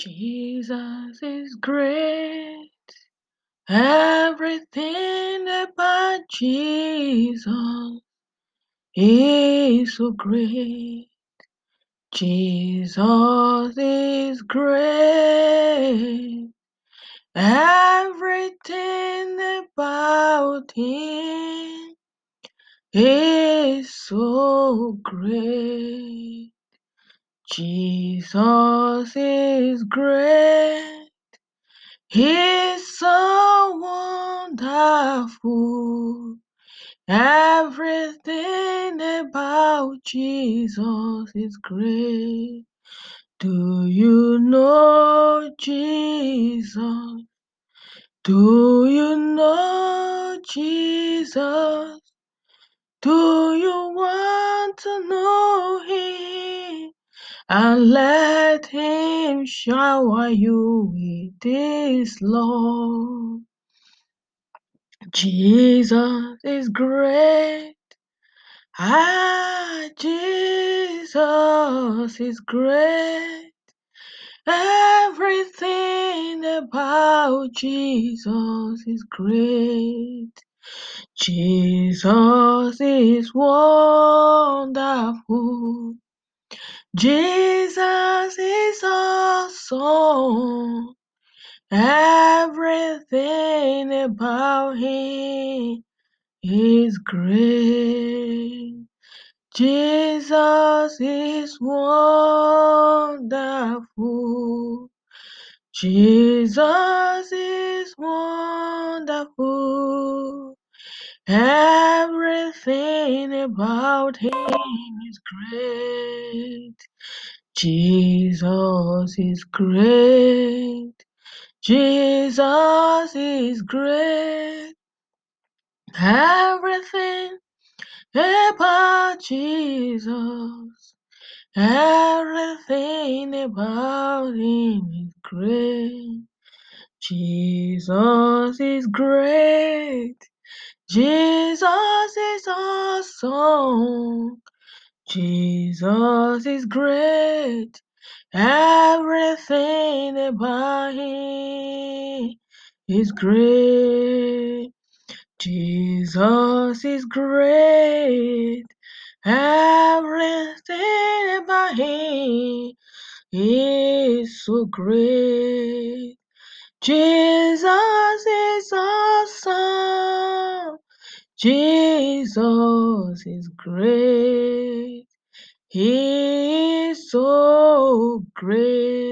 Jesus is great. Everything about Jesus is so great. Jesus is great. Everything about him is so great. Jesus is great. He's so wonderful. Everything about Jesus is great. Do you know Jesus? Do you know Jesus? Do you want to know? And let Him shower you with His love. Jesus is great. Ah, Jesus is great. Everything about Jesus is great. Jesus is wonderful. Jesus is awesome. Everything about him is great. Jesus is wonderful. Jesus is wonderful. Everything about him is great. Jesus is great. Jesus is great. Everything about Jesus. Everything about him is great. Jesus is great. Jesus is our song. Jesus is great. Everything about him is great. Jesus is great. Everything about him is so great. Jesus is. Jesus is great. He is so great.